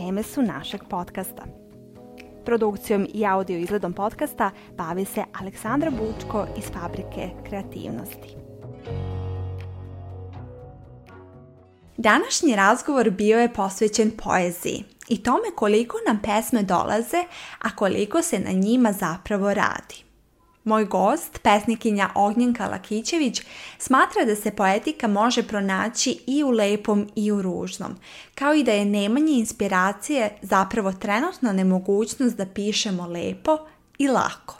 Teme su našeg podcasta. Produkcijom i audio izgledom podcasta bavi se Aleksandra Bučko iz Fabrike kreativnosti. Današnji razgovor bio je posvećen poeziji i tome koliko nam pesme dolaze, a koliko se na njima zapravo radi. Moj gost, pesnikinja Ognjenka Lakićević, smatra da se poetika može pronaći i u lepom i u ružnom, kao i da je nemanje inspiracije zapravo trenutna nemogućnost da pišemo lepo i lako.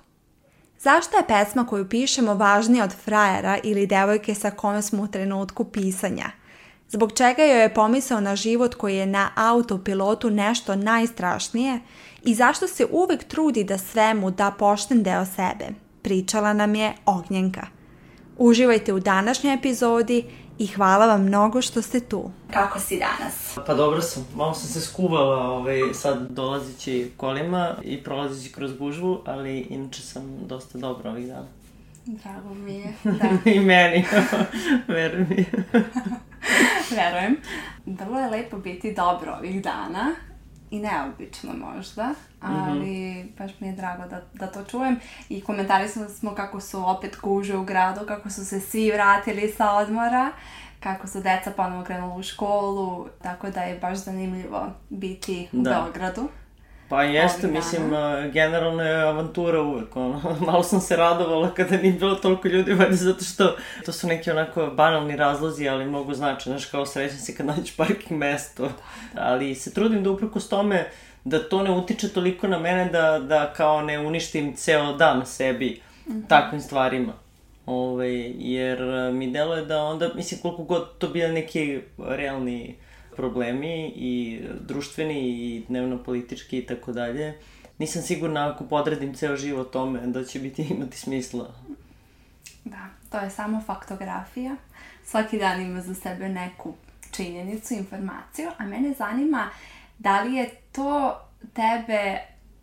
Zašto je pesma koju pišemo važnija od frajera ili devojke sa kome smo u trenutku pisanja? Zbog čega joj je pomisao na život koji je na autopilotu nešto najstrašnije i zašto se uvek trudi da svemu da pošten deo sebe? Pričala nam je Ognjenka. Uživajte u današnjoj epizodi i hvala vam mnogo što ste tu. Kako si danas? Pa dobro sam, malo sam se skuvala ovaj, sad dolazići kolima i prolazići kroz gužvu, ali inače sam dosta dobra ovih dana. Drago mi je, da. I meni, veruj mi. Verujem. Vrlo je lepo biti dobro ovih dana i neobično možda, ali mm-hmm. baš mi je drago da, da to čujem. I komentarisali smo kako su opet kuže u gradu, kako su se svi vratili sa odmora, kako su deca ponovo krenula u školu, tako da je baš zanimljivo biti u da. Beogradu. Pa jeste, mislim, generalno je avantura uvek, ono, malo sam se radovala kada nije bilo toliko ljudi, valjda zato što to su neki onako banalni razlozi, ali mogu znači, znaš, kao srećan si kad nađeš parking mesto, ali se trudim da uprkos tome da to ne utiče toliko na mene da, da kao ne uništim ceo dan sebi mm -hmm. takvim stvarima. Ove, ovaj, jer mi deluje da onda, mislim, koliko god to bio neki realni problemi i društveni i dnevno-politički i tako dalje, nisam sigurna ako podredim ceo život tome da će biti imati smisla. Da, to je samo faktografija. Svaki dan ima za sebe neku činjenicu, informaciju, a mene zanima da li je to tebe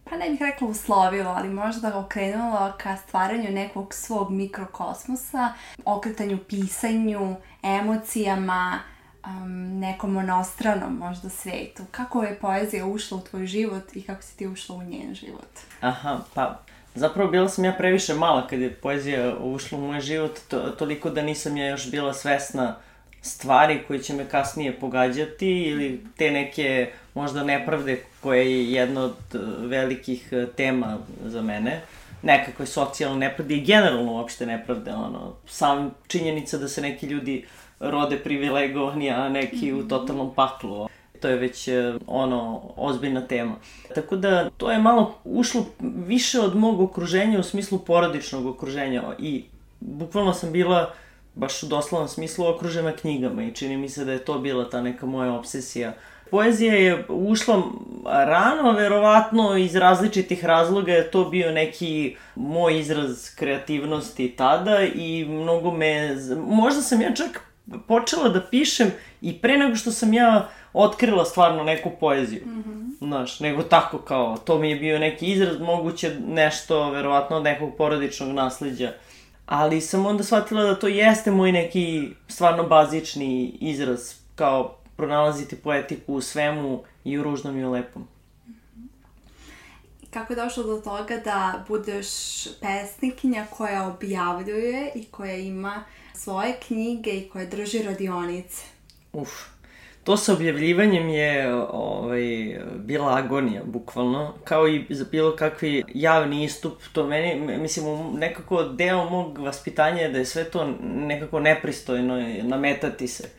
pa ne bih rekla uslovilo, ali možda okrenulo ka stvaranju nekog svog mikrokosmosa, okretanju pisanju, emocijama, um, nekom onostranom možda svetu. Kako je poezija ušla u tvoj život i kako si ti ušla u njen život? Aha, pa zapravo bila sam ja previše mala kad je poezija ušla u moj život, to, toliko da nisam ja još bila svesna stvari koje će me kasnije pogađati ili te neke možda nepravde koje je jedna od e, velikih e, tema za mene nekakve socijalne nepravde i generalno uopšte nepravde, ono, sam činjenica da se neki ljudi rode privilegovani, a neki u totalnom paklu. To je već e, ono ozbiljna tema. Tako da to je malo ušlo više od mog okruženja u smislu porodičnog okruženja i bukvalno sam bila baš u doslovnom smislu okružena knjigama i čini mi se da je to bila ta neka moja obsesija. Poezija je ušla rano, verovatno iz različitih razloga je to bio neki moj izraz kreativnosti tada i mnogo me... Možda sam ja čak počela da pišem i pre nego što sam ja otkrila stvarno neku poeziju. Mm -hmm. Znaš, nego tako kao, to mi je bio neki izraz, moguće nešto, verovatno od nekog porodičnog nasledđa. Ali sam onda shvatila da to jeste moj neki stvarno bazični izraz, kao pronalaziti poetiku u svemu i u ružnom i u lepom. Kako je došlo do toga da budeš pesnikinja koja objavljuje i koja ima svoje knjige i koja drži radionice? Uf, to sa objavljivanjem je ovaj, bila agonija, bukvalno, kao i za bilo kakvi javni istup, to meni, mislim, nekako deo mog vaspitanja je da je sve to nekako nepristojno nametati se.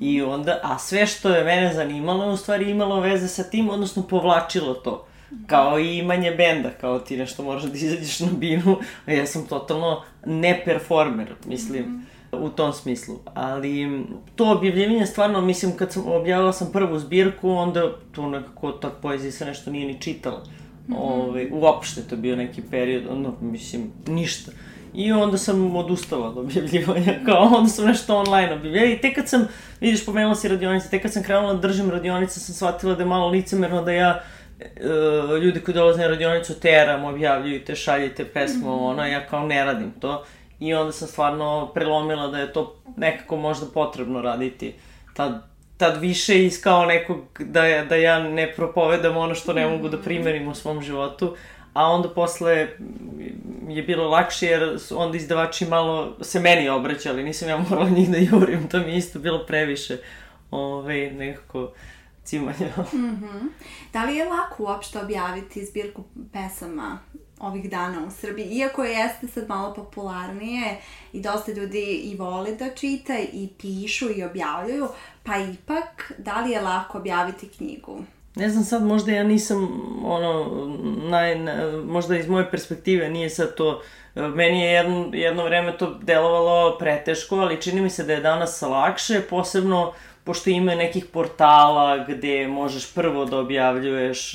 I onda, a sve što je mene zanimalo, u stvari imalo veze sa tim, odnosno povlačilo to. Kao i imanje benda, kao ti nešto moraš da izađeš na binu, a ja sam totalno ne performer, mislim. Mm -hmm u tom smislu. Ali to objavljivanje stvarno, mislim, kad sam objavila sam prvu zbirku, onda to nekako, ta poezija se nešto nije ni čitala. Mm -hmm. Ove, ovaj, uopšte to bio neki period, ono, mislim, ništa. I onda sam odustala od objavljivanja, kao onda sam nešto online objavljala. I tek kad sam, vidiš, pomenula si radionice, tek kad sam krenula da držim radionice, sam shvatila da je malo licemerno da ja uh, ljudi koji dolaze na radionicu teram, objavljujte, šaljite pesmu, mm -hmm. ono, ja kao ne radim to. I onda sam stvarno prelomila da je to nekako možda potrebno raditi. Tad, tad više iz kao nekog da, da ja ne propovedam ono što ne mogu da primerim u svom životu, a onda posle je bilo lakše jer su onda izdavači malo se meni obraćali, nisam ja morala njih da jurim, to mi isto bilo previše ove, nekako cimanja. mm -hmm. Da li je lako uopšte objaviti zbirku pesama ovih dana u Srbiji, iako jeste sad malo popularnije i dosta ljudi i vole da čita i pišu i objavljuju, pa ipak, da li je lako objaviti knjigu? Ne znam sad, možda ja nisam, ono, naj, na, možda iz moje perspektive nije sad to, meni je jedno, jedno vreme to delovalo preteško, ali čini mi se da je danas lakše, posebno pošto ima nekih portala gde možeš prvo da objavljuješ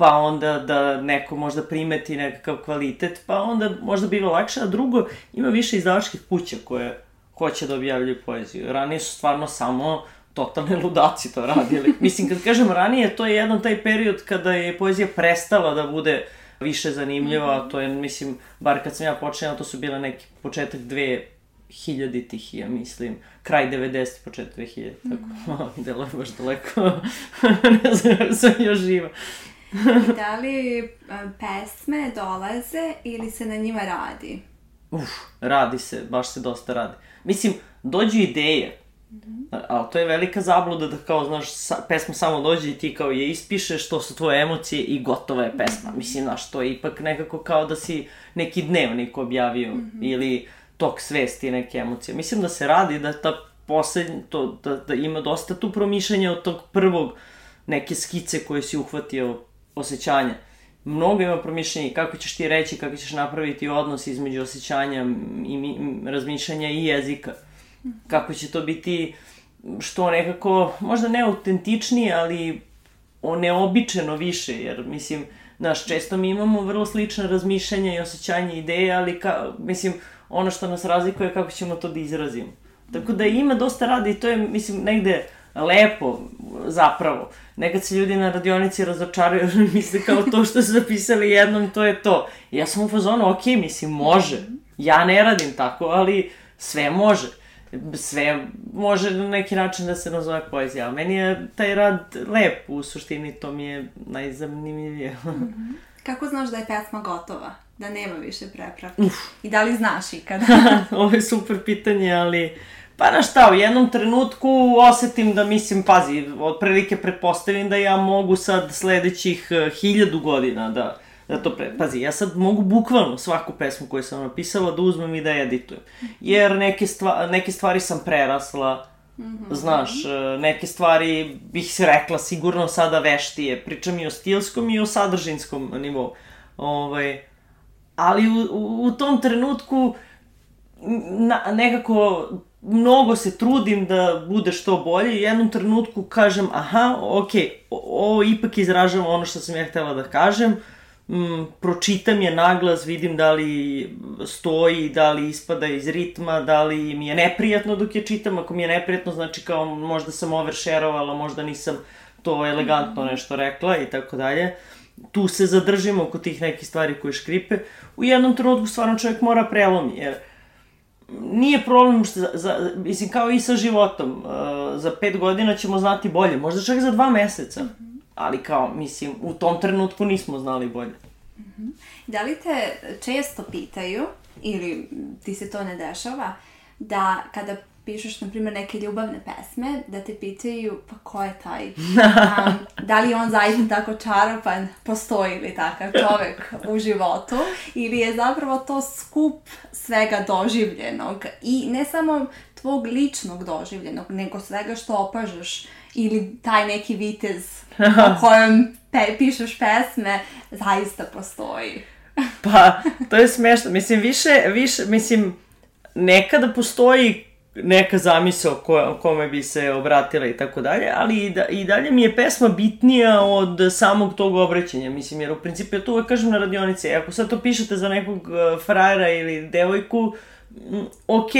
pa onda da neko možda primeti nekakav kvalitet, pa onda možda biva lakše, a drugo, ima više izdavačkih kuća koje hoće da objavljuju poeziju. Ranije su stvarno samo totalne ludaci to radili. Mislim, kad kažem ranije, to je jedan taj period kada je poezija prestala da bude više zanimljiva, mm to je, mislim, bar kad sam ja počela, to su bile neki početak dve hiljaditih, ja mislim, kraj 90, početak 2000, mm -hmm. tako, delo je baš daleko, ne znam sam još živa. da li pesme dolaze ili se na njima radi? Uf, radi se, baš se dosta radi. Mislim, dođu ideje, Mm -hmm. Ali to je velika zabluda da kao, znaš, sa, pesma samo dođe i ti kao je ispišeš, to su tvoje emocije i gotova je pesma. Mm -hmm. Mislim, znaš, to je ipak nekako kao da si neki dnevnik objavio mm -hmm. ili tok svesti neke emocije. Mislim da se radi da ta poslednja, to, da, da ima dosta tu promišljanja od tog prvog neke skice koje si uhvatio osjećanja. Mnogo ima promišljenja kako ćeš ti reći, kako ćeš napraviti odnos između osjećanja i mi, razmišljanja i jezika. Kako će to biti što nekako, možda ne autentičnije, ali neobičeno više, jer mislim, znaš, često mi imamo vrlo slične razmišljanja i osjećanja ideje, ali ka, mislim, ono što nas razlikuje je kako ćemo to da izrazimo. Tako da ima dosta rada i to je, mislim, negde lepo, zapravo. Nekad se ljudi na radionici razočaraju misle kao to što su zapisali jednom, to je to. I ja sam u fazonu, ok, mislim, može. Ja ne radim tako, ali sve može. Sve može na neki način da se nazove poezija. A meni je taj rad lep, u suštini to mi je najzanimljivije. Mm -hmm. Kako znaš da je pesma gotova? Da nema više prepraka? I da li znaš ikada? Ovo je super pitanje, ali... Pa na šta, u jednom trenutku osetim da mislim, pazi, otprilike pretpostavim da ja mogu sad sledećih uh, hiljadu godina da, da to pre... Pazi, ja sad mogu bukvalno svaku pesmu koju sam napisala da uzmem i da editujem. Jer neke, stva, neke stvari sam prerasla, Mm -hmm. Znaš, e, neke stvari bih se rekla sigurno sada veštije. Pričam i o stilskom i o sadržinskom nivou. Ovaj, ali u, u, u tom trenutku na, nekako mnogo se trudim da bude što bolje i jednom trenutku kažem aha, ok, ovo ipak izražava ono što sam ja htela da kažem, mm, pročitam je naglas, vidim da li stoji, da li ispada iz ritma, da li mi je neprijatno dok je čitam, ako mi je neprijatno znači kao možda sam overshareovala, možda nisam to elegantno nešto rekla i tako dalje. Tu se zadržimo oko tih nekih stvari koje škripe. U jednom trenutku stvarno čovjek mora prelomi, jer nije problem što za, za, mislim, kao i sa životom, uh, za pet godina ćemo znati bolje, možda čak za dva meseca, mm -hmm. ali kao, mislim, u tom trenutku nismo znali bolje. Mm -hmm. Da li te često pitaju, ili ti se to ne dešava, da kada pišeš, na primjer, neke ljubavne pesme, da te pitaju, pa ko je taj? Um, da li on zaista tako čaropan, postoji li takav čovek u životu, ili je zapravo to skup svega doživljenog i ne samo tvog ličnog doživljenog, nego svega što opažaš ili taj neki vitez o kojem pe, pišeš pesme zaista postoji. pa, to je smešno. Mislim, više, više, mislim, nekada postoji neka zamisao ko, kome bi se obratila i tako dalje, ali i, da, i dalje mi je pesma bitnija od samog tog obraćanja, mislim, jer u principu ja to uvek kažem na radionici, ako sad to pišete za nekog uh, frajera ili devojku, m, ok,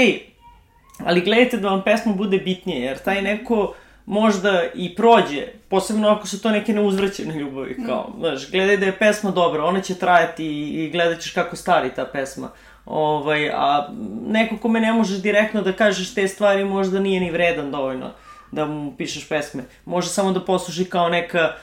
ali gledajte da vam pesma bude bitnije, jer taj neko možda i prođe, posebno ako su to neke neuzvraćene ljubavi, kao, znaš, gledaj da je pesma dobra, ona će trajati i, i gledat ćeš kako stari ta pesma. Ovaj, a neko kome ne možeš direktno da kažeš te stvari možda nije ni vredan dovoljno da mu pišeš pesme. Može samo da posluži kao neka,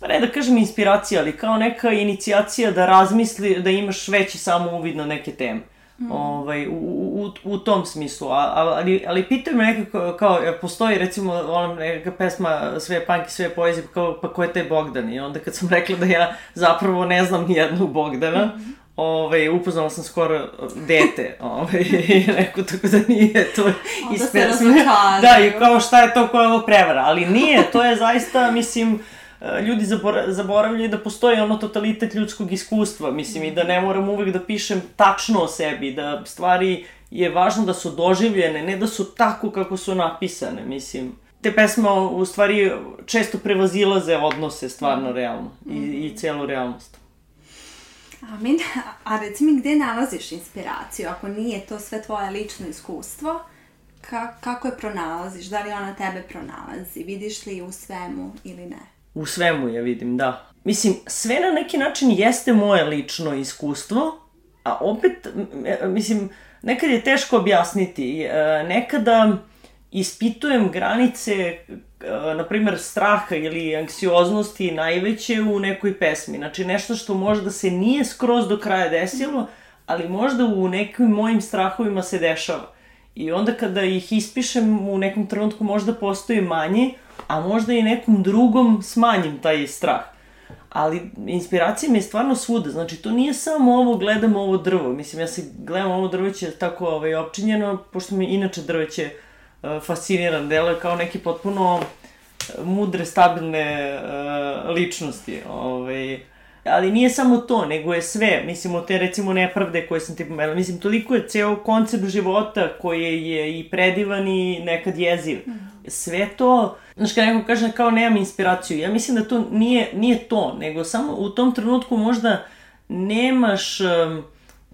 pa ne da kažem inspiracija, ali kao neka inicijacija da razmisli, da imaš veći samo uvid na neke teme. Mm. Ovaj, u, u, u tom smislu, a, ali, ali pitaju me nekako, kao, postoji recimo ona neka pesma Sve panki, sve poezije, kao, pa ko je taj Bogdan? I onda kad sam rekla da ja zapravo ne znam ni jednog Bogdana, mm Ove, upoznala sam skoro dete, ove, i rekao tako da nije to iz pesme. Da, i kao šta je to koja je ovo prevara, ali nije, to je zaista, mislim, ljudi zabora, zaboravljaju da postoji ono totalitet ljudskog iskustva, mislim, i da ne moram uvek da pišem tačno o sebi, da stvari je važno da su doživljene, ne da su tako kako su napisane, mislim. Te pesme u stvari često prevazilaze odnose stvarno mhm. realno i, i celu realnost. Amin. A reci mi gde nalaziš inspiraciju? Ako nije to sve tvoje lično iskustvo, ka, kako je pronalaziš? Da li ona tebe pronalazi? Vidiš li u svemu ili ne? U svemu je vidim, da. Mislim, sve na neki način jeste moje lično iskustvo, a opet, mislim, nekad je teško objasniti. E, nekada ispitujem granice na primjer, straha ili anksioznosti najveće u nekoj pesmi. Znači, nešto što možda se nije skroz do kraja desilo, ali možda u nekim mojim strahovima se dešava. I onda kada ih ispišem u nekom trenutku možda postoji manje, a možda i nekom drugom smanjim taj strah. Ali inspiracija mi je stvarno svuda, znači to nije samo ovo gledam ovo drvo, mislim ja se gledam ovo drveće tako ovaj, opčinjeno, pošto mi inače drveće uh, fasciniran, deluje kao neki potpuno mudre, stabilne uh, ličnosti. Ovaj, ali nije samo to, nego je sve, mislim, od te recimo nepravde koje sam ti pomenula, mislim, toliko je ceo koncept života koji je i predivan i nekad jeziv. Mm. Sve to, znaš, kad neko kaže kao nemam inspiraciju, ja mislim da to nije, nije to, nego samo u tom trenutku možda nemaš... Um,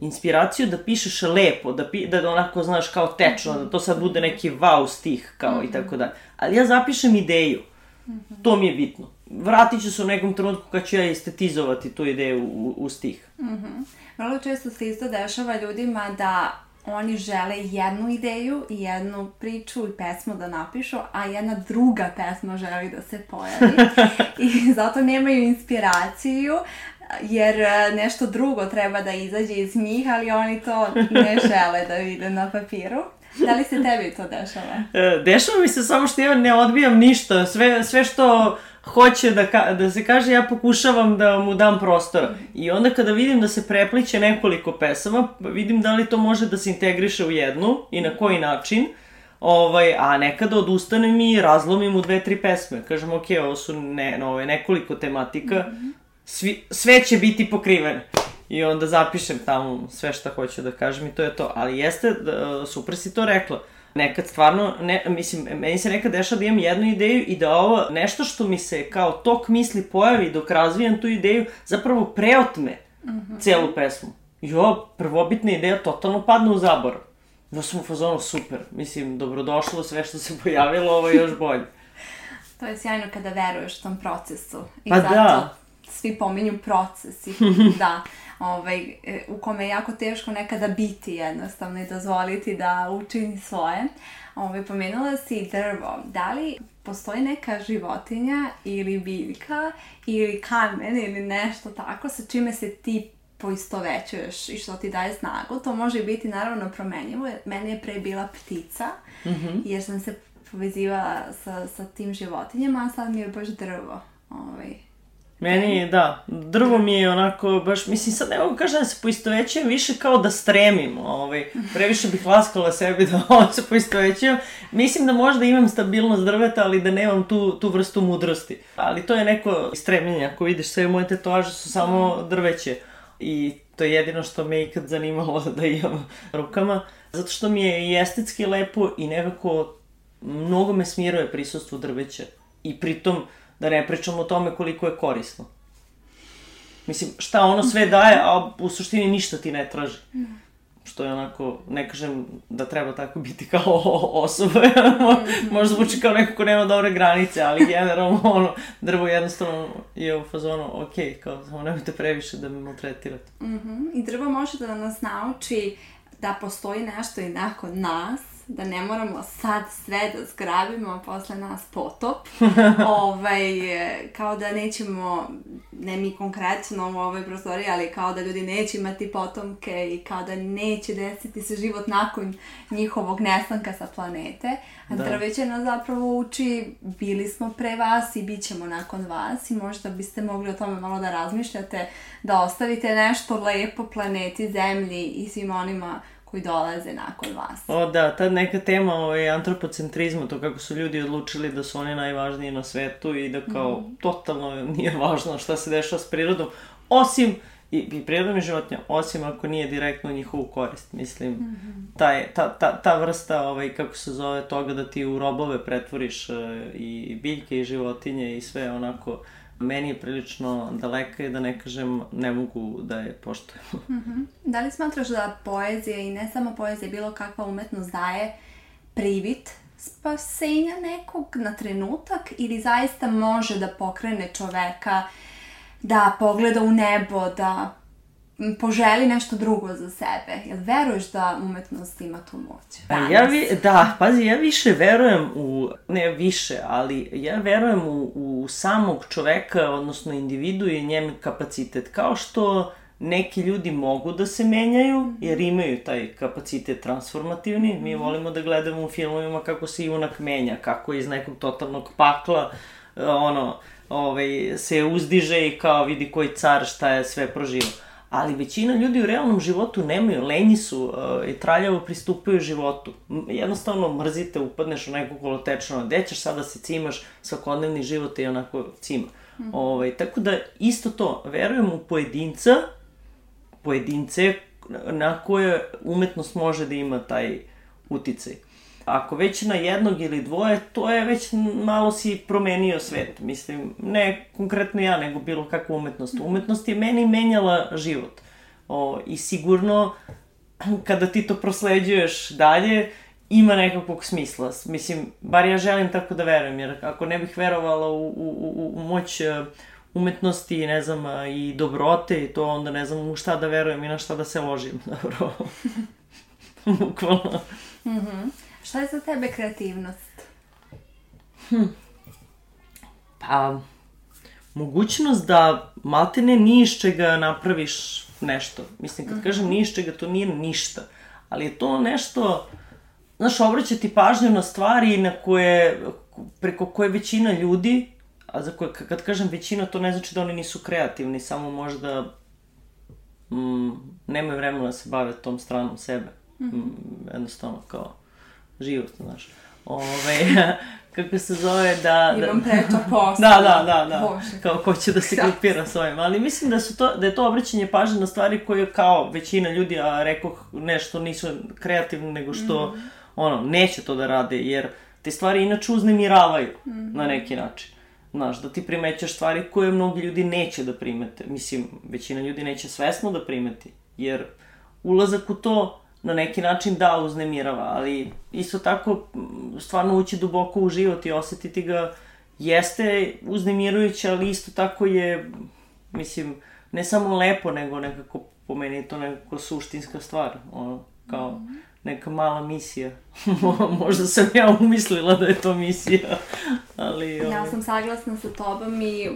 inspiraciju da pišeš lepo, da, pi, da onako, znaš, kao tečno, da to sad bude neki wow stih, kao mm -hmm. i tako da. Ali ja zapišem ideju. Mm -hmm. To mi je bitno. Vratit ću se u nekom trenutku kad ću ja estetizovati tu ideju u, u stih. Mm -hmm. Vrlo često se isto dešava ljudima da oni žele jednu ideju i jednu priču i pesmu da napišu, a jedna druga pesma želi da se pojavi. I zato nemaju inspiraciju, jer e, nešto drugo treba da izađe iz njih, ali oni to ne žele da vide na papiru. Da li se tebi to dešava? E, dešava mi se samo što ja ne odbijam ništa. Sve, sve što hoće da, ka, da se kaže, ja pokušavam da mu dam prostora. I onda kada vidim da se prepliče nekoliko pesama, vidim da li to može da se integriše u jednu i na koji način. Ovaj, a nekada odustanem i razlomim u dve, tri pesme. Kažem, ok, ovo su ne, no, nekoliko tematika, mm -hmm svi, sve će biti pokrivene. I onda zapišem tamo sve šta hoću da kažem i to je to. Ali jeste, da, super si to rekla. Nekad stvarno, ne, mislim, meni se nekad dešava da imam jednu ideju i da ovo, nešto što mi se kao tok misli pojavi dok razvijam tu ideju, zapravo preotme mm -hmm. celu pesmu. Jo, prvobitna ideja totalno padne u zabor. Ja sam u fazonu super. Mislim, dobrodošlo sve što se pojavilo, ovo je još bolje. to je sjajno kada veruješ tom procesu. I pa zato da svi pominju proces i da, ovaj, e, u kome je jako teško nekada biti jednostavno i dozvoliti da učini svoje. Ovaj, pomenula si drvo. Da li postoji neka životinja ili biljka ili kamen ili nešto tako sa čime se ti poistovećuješ i što ti daje snagu. To može biti naravno promenjivo. Meni je pre bila ptica mm -hmm. jer sam se povezivala sa, sa tim životinjama, a sad mi je baš drvo. Ovaj, Meni da, drvo mi je onako, baš, mislim, sad ne mogu kažem da se poistovećujem više kao da stremim, ovaj, previše bih laskala sebi da ovo se poistovećujem. Mislim da možda imam stabilnost drveta, ali da nemam tu, tu vrstu mudrosti. Ali to je neko stremljenje, ako vidiš, sve moje tetovaže su samo drveće. I to je jedino što me ikad zanimalo da imam rukama. zato što mi je i estetski lepo i nekako mnogo me smiruje prisustvo drveća. I pritom, da ne pričam o tome koliko je korisno. Mislim, šta ono sve daje, a u suštini ništa ti ne traži. Što je onako, ne kažem da treba tako biti kao osoba, možda zvuči kao neko ko nema dobre granice, ali generalno ono, drvo jednostavno je u fazonu, ok, kao samo nemojte previše da me maltretirate. Mm -hmm. I drvo može da nas nauči da postoji nešto i nakon nas, da ne moramo sad sve da zgrabimo, a posle nas potop. ovaj, kao da nećemo, ne mi konkretno u ovoj prostoriji, ali kao da ljudi neće imati potomke i kao da neće desiti se život nakon njihovog nestanka sa planete. A da. drveće nas zapravo uči, bili smo pre vas i bit ćemo nakon vas i možda biste mogli o tome malo da razmišljate, da ostavite nešto lepo planeti, zemlji i svim onima koji dolaze nakon vas. O da, ta neka tema ovaj, antropocentrizma, to kako su ljudi odlučili da su oni najvažniji na svetu i da kao mm. totalno nije važno šta se dešava s prirodom, osim i, i prirodom i životinja, osim ako nije direktno njihovu korist. Mislim, mm -hmm. taj, ta, ta, ta vrsta, ovaj, kako se zove, toga da ti u robove pretvoriš uh, i biljke i životinje i sve onako meni je prilično daleka i da ne kažem ne mogu da je poštujem. Mm -hmm. Da li smatraš da poezija i ne samo poezija, bilo kakva umetnost daje privit spasenja nekog na trenutak ili zaista može da pokrene čoveka da pogleda u nebo, da poželi nešto drugo za sebe. Jel veruješ da umetnost ima tu moć? Danas? Ja vi, da, pazi, ja više verujem u, ne više, ali ja verujem u, u samog čoveka, odnosno individu i njem kapacitet. Kao što neki ljudi mogu da se menjaju, jer imaju taj kapacitet transformativni. Mi mhm. volimo da gledamo u filmovima kako se junak menja, kako iz nekog totalnog pakla, ono, ovaj, se uzdiže i kao vidi koji car šta je sve proživao ali većina ljudi u realnom životu nemaju, lenji su uh, i traljavo pristupaju životu. Jednostavno mrzite, upadneš u neku kolotečnu, gde ćeš sada da se cimaš, svakodnevni život je onako cima. Mm -hmm. ovaj, tako da isto to, verujem u pojedinca, pojedince na koje umetnost može da ima taj uticaj ako već na jednog ili dvoje, to je već malo si promenio svet. Mislim, ne konkretno ja, nego bilo kakva umetnost. Umetnost je meni menjala život. O, I sigurno, kada ti to prosleđuješ dalje, ima nekakvog smisla. Mislim, bar ja želim tako da verujem, jer ako ne bih verovala u, u, u, u moć e, umetnosti, ne znam, i dobrote i to, onda ne znam u šta da verujem i na šta da se ložim, dobro. Bukvalno. Mhm. Mm Šta je za tebe kreativnost? Hm. Pa, mogućnost da maltene ni iz čega napraviš nešto. Mislim, kad -huh. kažem ni iz čega, to nije ništa. Ali je to nešto, znaš, obraćati pažnju na stvari na koje, preko koje većina ljudi, a za koje, kad kažem većina, to ne znači da oni nisu kreativni, samo možda mm, nemaju vremena da se bave tom stranom sebe. -huh. mm, jednostavno, kao život, znaš. Ove, kako se zove da... da Imam preča posla. Da, da, da, da. Bože. Kao ko će da se grupira s ovim. Ali mislim da, su to, da je to obraćanje pažnje na stvari koje kao većina ljudi, a rekoh nešto nisu kreativne, nego što mm. ono, neće to da rade, jer te stvari inače uznemiravaju mm. na neki način. Znaš, da ti primećaš stvari koje mnogi ljudi neće da primete. Mislim, većina ljudi neće svesno da primeti, jer ulazak u to na neki način da uznemirava, ali isto tako stvarno ući duboko u život i osetiti ga jeste uznemirujuće, ali isto tako je, mislim, ne samo lepo, nego nekako po meni je to nekako suštinska stvar, ono, kao mhm. neka mala misija. Možda sam ja umislila da je to misija, ali... Ja ovaj. sam saglasna sa tobom i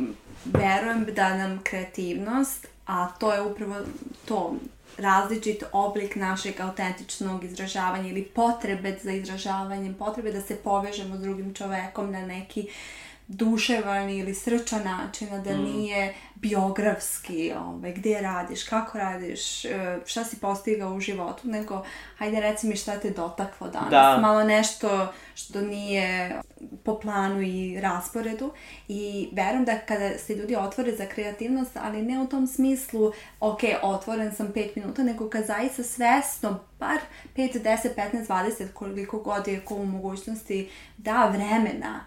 verujem da nam kreativnost, a to je upravo to, različit oblik našeg autentičnog izražavanja ili potrebe za izražavanjem, potrebe da se povežemo s drugim čovekom na neki duševan ili srčan način, a da mm. nije biografski, ovaj, gdje radiš, kako radiš, e, šta si postigao u životu, nego hajde reci mi šta te dotaklo danas. Da. Malo nešto što nije po planu i rasporedu i verujem da kada se ljudi otvore za kreativnost, ali ne u tom smislu, ok, otvoren sam 5 minuta, nego kad zaista svesno, bar 5, 10, 15, 20, koliko god je ko u mogućnosti, da vremena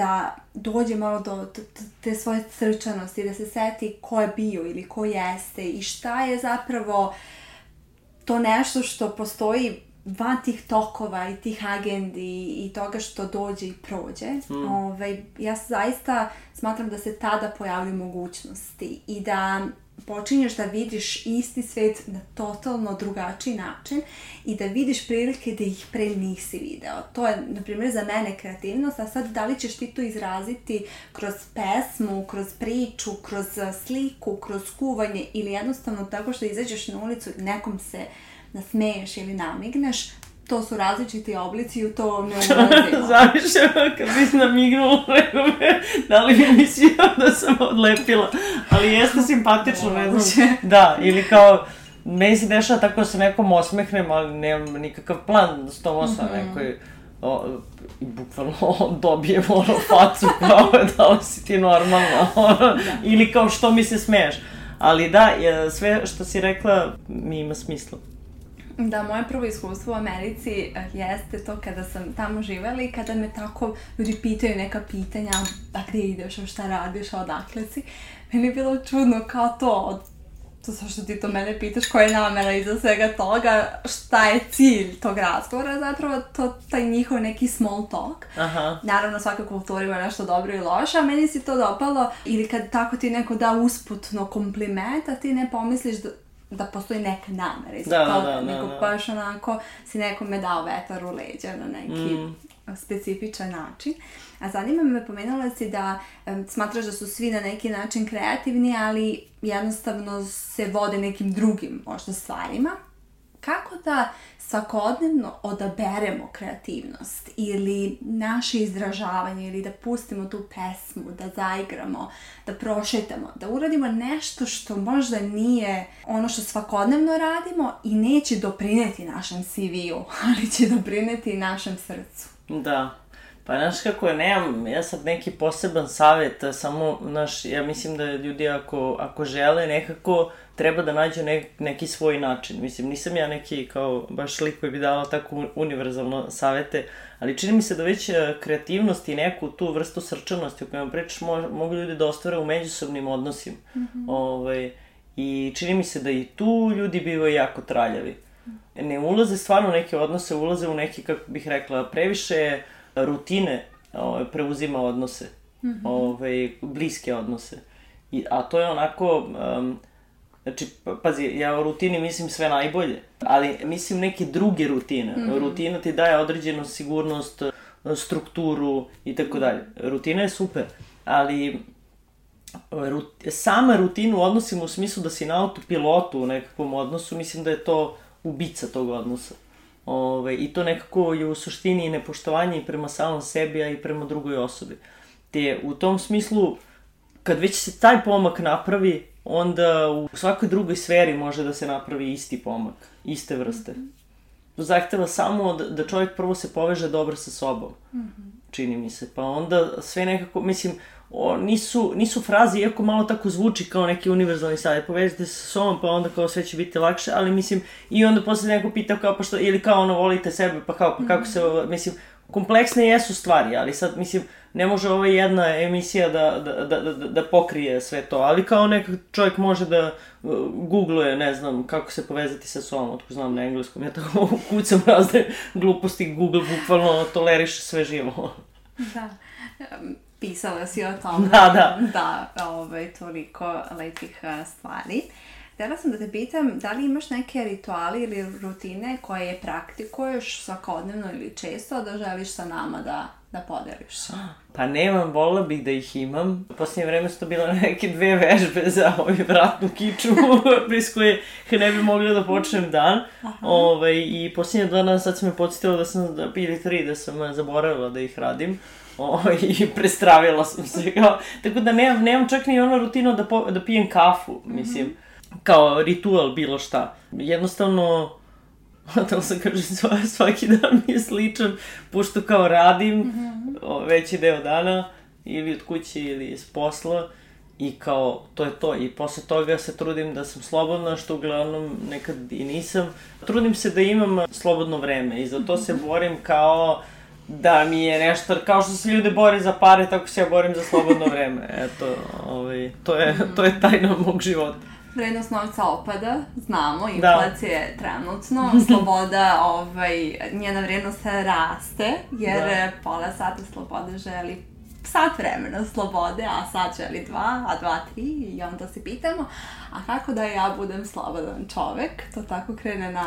da dođe malo do te svoje srčanosti, da se seti ko je bio ili ko jeste i šta je zapravo to nešto što postoji van tih tokova i tih agendi i toga što dođe i prođe. Mm. Ove, ovaj, ja zaista smatram da se tada pojavljaju mogućnosti i da počinješ da vidiš isti svet na totalno drugačiji način i da vidiš prilike da ih pre nisi video. To je, na primjer, za mene kreativnost, a sad da li ćeš ti to izraziti kroz pesmu, kroz priču, kroz sliku, kroz kuvanje ili jednostavno tako što izađeš na ulicu nekom se nasmeješ ili namigneš, to su različiti oblici i to ne ulazimo. Zavišeno, kad bi namignula, rekao me, da li bi mislio da sam odlepila. Ali jeste simpatično, ne znam. Da, ili kao, meni se dešava tako da se nekom osmehnem, ali nemam nikakav plan s tom osam, mm -hmm. nekoj o, i bukvalno dobijem ono facu kao da li si ti normalna da. ili kao što mi se smeješ. Ali da, sve što si rekla mi ima smisla. Da, moje prvo iskustvo u Americi uh, jeste to kada sam tamo živela i kada me tako ljudi pitaju neka pitanja, a gdje ideš, a šta radiš, a odakle si. Meni je bilo čudno kao to, to sa što ti to mene pitaš, koja je namera iza svega toga, šta je cilj tog razgovora, zapravo to taj njihov neki small talk. Aha. Naravno, svaka kultura ima nešto dobro i loše, a meni si to dopalo, ili kad tako ti neko da usputno kompliment, a ti ne pomisliš da da postoji neka namera. Da, kao, da, da, nego da, da. baš onako si nekome dao vetar u leđa na neki mm. specifičan način. A zanima me, pomenula si da um, smatraš da su svi na neki način kreativni, ali jednostavno se vode nekim drugim možda stvarima. Kako da svakodnevno odaberemo kreativnost ili naše izražavanje ili da pustimo tu pesmu, da zaigramo, da prošetamo, da uradimo nešto što možda nije ono što svakodnevno radimo i neće doprineti našem CV-u, ali će doprineti našem srcu. Da. Pa znaš kako je, nemam ja sad neki poseban savjet, samo, znaš, ja mislim da ljudi ako, ako žele nekako treba da nađu ne, neki svoj način. Mislim, nisam ja neki kao baš lik koji bi dala tako univerzalno savete, ali čini mi se da već e, kreativnost i neku tu vrstu srčanosti o kojoj pričaš mo, mogu ljudi da ostvare u međusobnim odnosima. Mm -hmm. ovaj, I čini mi se da i tu ljudi bivaju jako traljavi. Ne ulaze stvarno u neke odnose, ulaze u neke, kako bih rekla, previše rutine ovaj, preuzima odnose. Mm -hmm. ovaj, bliske odnose. I, a to je onako... Um, Znači, pa, pazi, ja u rutini mislim sve najbolje, ali mislim neke druge rutine. Mm -hmm. Rutina ti daje određenu sigurnost, strukturu i tako dalje. Rutina je super, ali rut, sama rutina u odnosima u smislu da si na autopilotu u nekakvom odnosu, mislim da je to ubica tog odnosa. Ove, I to nekako je u suštini i nepoštovanje i prema samom sebi, a i prema drugoj osobi. Te u tom smislu, kad već se taj pomak napravi, onda u svakoj drugoj sferi može da se napravi isti pomak, iste vrste. To zahteva samo da, da čovjek prvo se poveže dobro sa sobom, čini mi se. Pa onda sve nekako, mislim, o, nisu, nisu fraze, iako malo tako zvuči kao neki univerzalni savjet, povežite se sa sobom, pa onda kao sve će biti lakše, ali mislim, i onda posle neko pita kao pa što, ili kao ono volite sebe, pa kao, pa kako se, mislim, kompleksne jesu stvari, ali sad, mislim, ne može ova jedna emisija da, da, da, da, da pokrije sve to, ali kao nekak čovjek može da uh, googluje, ne znam, kako se povezati sa sobom, otko znam na engleskom, ja tako kucam razne gluposti, Google bukvalno toleriše sve živo. Da, pisala si o tome. Da, da. Da, ovaj, toliko lepih stvari. Htjela sam da te pitam, da li imaš neke rituali ili rutine koje praktikuješ svakodnevno ili često da želiš sa nama da, da podeliš? Pa nemam, volila bih da ih imam. U posljednje vreme su to bile neke dve vežbe za ovaj vratnu kiču, bez koje ne bi mogla da počnem dan. Ove, ovaj, I posljednje dva dana sad sam me podsjetila da sam, da, ili tri, da sam zaboravila da ih radim. O, ovaj, i prestravila sam se kao, tako da nemam, nemam čak ni ono rutinu da, po, da pijem kafu, mislim. Mm -hmm kao ritual bilo šta. Jednostavno, da sam kaže, svaki dan mi je sličan, pošto kao radim mm -hmm. veći deo dana, ili od kuće ili iz posla, i kao, to je to. I posle toga se trudim da sam slobodna, što uglavnom nekad i nisam. Trudim se da imam slobodno vreme i za to se borim kao da mi je nešto, kao što se ljude bore za pare, tako se ja borim za slobodno vreme. Eto, ovaj, to, je, to je tajna mog života vrednost novca opada, znamo, da. inflacija je trenutno, sloboda, ovaj, njena vrednost raste, jer da. pola sata slobode želi sat vremena slobode, a sad želi dva, a dva tri i onda se pitamo, a kako da ja budem slobodan čovek? To tako krene na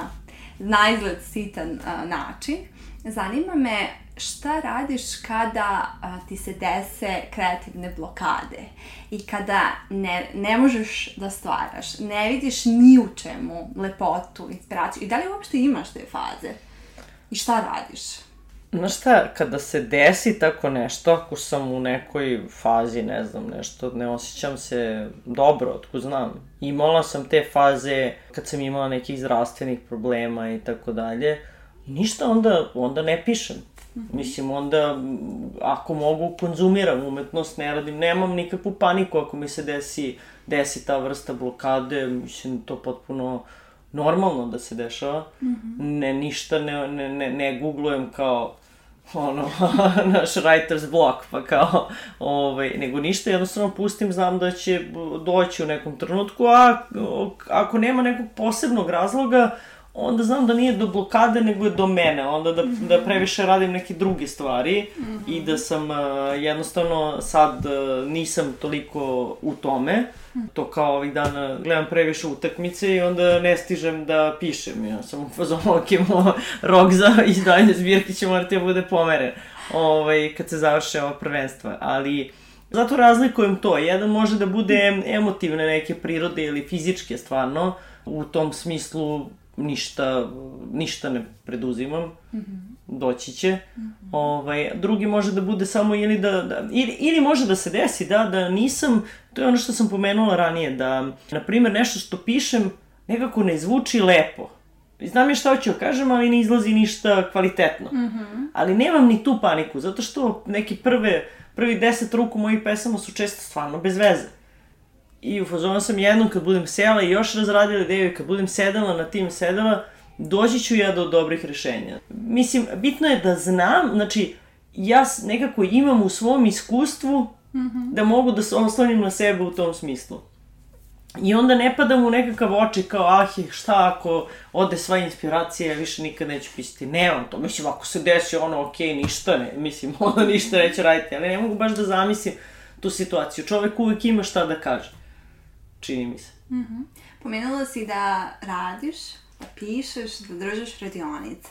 najgled sitan uh, način. Zanima me šta radiš kada a, ti se dese kreativne blokade i kada ne, ne možeš da stvaraš, ne vidiš ni u čemu lepotu, inspiraciju i da li uopšte imaš te faze i šta radiš? Znaš šta, kada se desi tako nešto, ako sam u nekoj fazi, ne znam, nešto, ne osjećam se dobro, otko znam. Imala sam te faze kad sam imala nekih zdravstvenih problema i tako dalje, ništa onda, onda ne pišem. Mislim, onda, ako mogu, konzumiram umetnost, ne radim, nemam nikakvu paniku ako mi se desi, desi ta vrsta blokade, mislim, to potpuno normalno da se dešava. Mm -hmm. Ne, ništa ne, ne, ne, ne googlujem kao ono, naš writer's block, pa kao, ovaj, nego ništa, jednostavno pustim, znam da će doći u nekom trenutku, a ako nema nekog posebnog razloga, onda znam da nije do blokade, nego je do mene. Onda da, da previše radim neke druge stvari mm -hmm. i da sam uh, jednostavno sad uh, nisam toliko u tome. To kao ovih dana gledam previše utakmice i onda ne stižem da pišem. Ja sam u fazonu, ok, rok za izdanje zbirke će morati da bude pomeren ovaj, kad se završe ova prvenstva. Ali zato razlikujem to. Jedan može da bude emotivne neke prirode ili fizičke stvarno, u tom smislu ništa, ništa ne preduzimam, mm -hmm. doći će. Mm -hmm. ovaj, drugi može da bude samo ili da, da ili, ili može da se desi da, da nisam, to je ono što sam pomenula ranije, da, na primjer, nešto što pišem nekako ne zvuči lepo. Znam je šta hoću da kažem, ali ne izlazi ništa kvalitetno. Mm -hmm. Ali nemam ni tu paniku, zato što neki prve, prvi deset ruku mojih pesama su često stvarno bez veze. I u fazonu sam jednom kad budem sela i još razradila ideju i kad budem sedala na tim sedala, doći ću ja do dobrih rešenja. Mislim, bitno je da znam, znači, ja nekako imam u svom iskustvu mm -hmm. da mogu da se oslonim na sebe u tom smislu. I onda ne padam u nekakav oči kao, ah, šta ako ode sva inspiracija, ja više nikad neću pisati. Nemam to, mislim, ako se desi ono, okej, okay, ništa ne, mislim, onda ništa neće raditi, ali ne mogu baš da zamislim tu situaciju. Čovek uvek ima šta da kaže čini mi se. Mm -hmm. Pomenula si da radiš, da pišeš, da držaš radionice.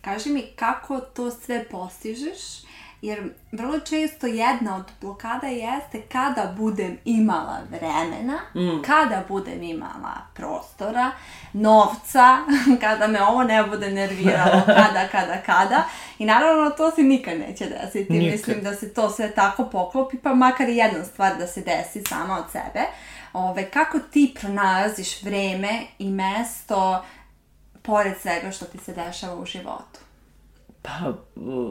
Kaži mi kako to sve postižeš, jer vrlo često jedna od blokada jeste kada budem imala vremena, mm. kada budem imala prostora, novca, kada me ovo ne bude nerviralo, kada, kada, kada. I naravno to se nikad neće desiti. Nikad. Mislim da se to sve tako poklopi, pa makar jedna stvar da se desi sama od sebe. Ove, kako ti pronalaziš vreme i mesto pored svega što ti se dešava u životu? Pa,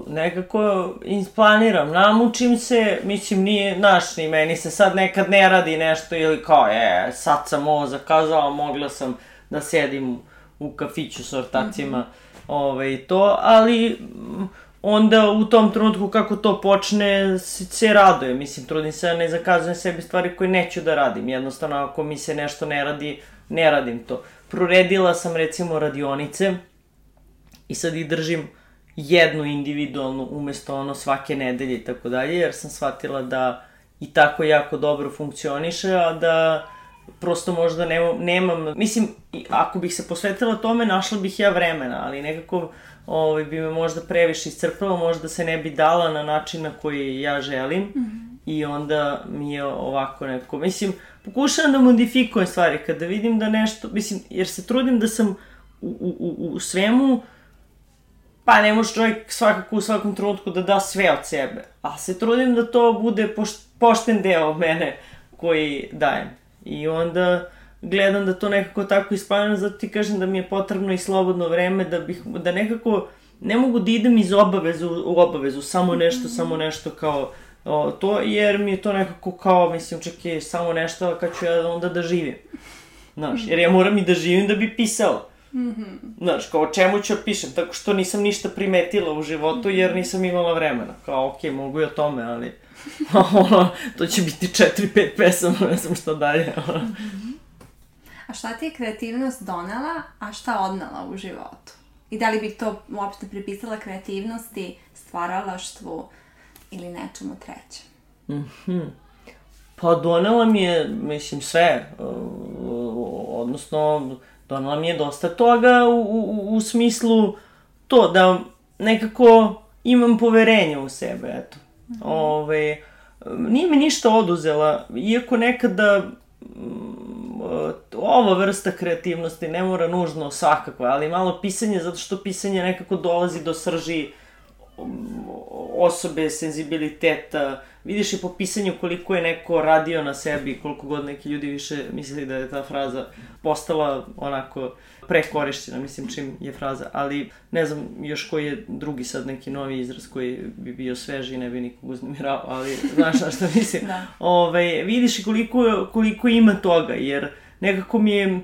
nekako isplaniram, namučim se, mislim, nije, naš, ni meni se sad nekad ne radi nešto ili kao, je, sad sam ovo zakazala, mogla sam da sedim u kafiću s ortacima, mm -hmm. ovaj, to, ali onda u tom trenutku kako to počne se raduje. Mislim, trudim se da ne zakazujem sebi stvari koje neću da radim. Jednostavno, ako mi se nešto ne radi, ne radim to. Proredila sam recimo radionice i sad ih držim jednu individualnu umesto ono svake nedelje i tako dalje, jer sam shvatila da i tako jako dobro funkcioniše, a da prosto možda nemam, nemam, mislim, ako bih se posvetila tome, našla bih ja vremena, ali nekako ovaj, bi me možda previše iscrpala, možda se ne bi dala na način na koji ja želim mm -hmm. i onda mi je ovako neko, mislim, pokušavam da modifikujem stvari, kada vidim da nešto, mislim, jer se trudim da sam u, u, u svemu, pa ne može čovjek svakako u svakom trenutku da da sve od sebe, a se trudim da to bude poš, pošten deo mene koji dajem. I onda gledam da to nekako tako isplanjam, zato ti kažem da mi je potrebno i slobodno vreme da bih, da nekako ne mogu da idem iz obavezu u obavezu, samo nešto, samo nešto kao o, to, jer mi je to nekako kao, mislim, čak je samo nešto kad ću ja onda da živim. Znaš, jer ja moram i da živim da bi pisao. Mm -hmm. Znaš, kao o čemu ću ja pišem, tako što nisam ništa primetila u životu jer nisam imala vremena. Kao, okej, okay, mogu i o tome, ali ono, to će biti 4-5 pesama, ne znam šta dalje. A šta ti je kreativnost donela, a šta odnala u životu? I da li bi to uopšte pripisala kreativnosti, stvaralaštvu ili nečemu trećem? Mhm. -hmm. Pa donela mi je, mislim, sve. Odnosno, donela mi je dosta toga u, u, u smislu to da nekako imam poverenje u sebe, eto. Mm -hmm. Ove, nije mi ništa oduzela, iako nekada ova vrsta kreativnosti ne mora nužno svakako, ali malo pisanje, zato što pisanje nekako dolazi do srži osobe, senzibiliteta, vidiš i po pisanju koliko je neko radio na sebi, koliko god neki ljudi više mislili da je ta fraza postala onako prekorišćena, mislim čim je fraza, ali ne znam još koji je drugi sad neki novi izraz koji bi bio sveži i ne bi nikog uznemirao, ali znaš na što mislim. da. Ove, ovaj, vidiš koliko, koliko ima toga, jer nekako mi je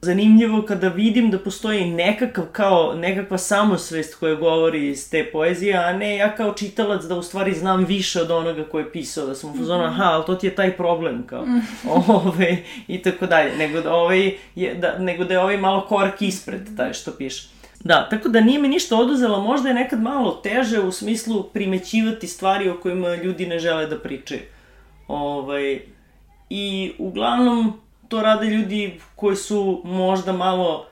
zanimljivo kada vidim da postoji nekakav kao nekakva samosvest koja govori iz te poezije, a ne ja kao čitalac da u stvari znam više od onoga ko je pisao, da sam u fazonu, mhm. aha, ali to ti je taj problem, kao, mm. ove, i tako dalje, nego da, ovaj je, da, nego da je ovaj malo korak ispred, taj što piše. Da, tako da nije mi ništa oduzela, možda je nekad malo teže u smislu primećivati stvari o kojima ljudi ne žele da pričaju. Ovaj, I uglavnom, to rade ljudi koji su možda malo,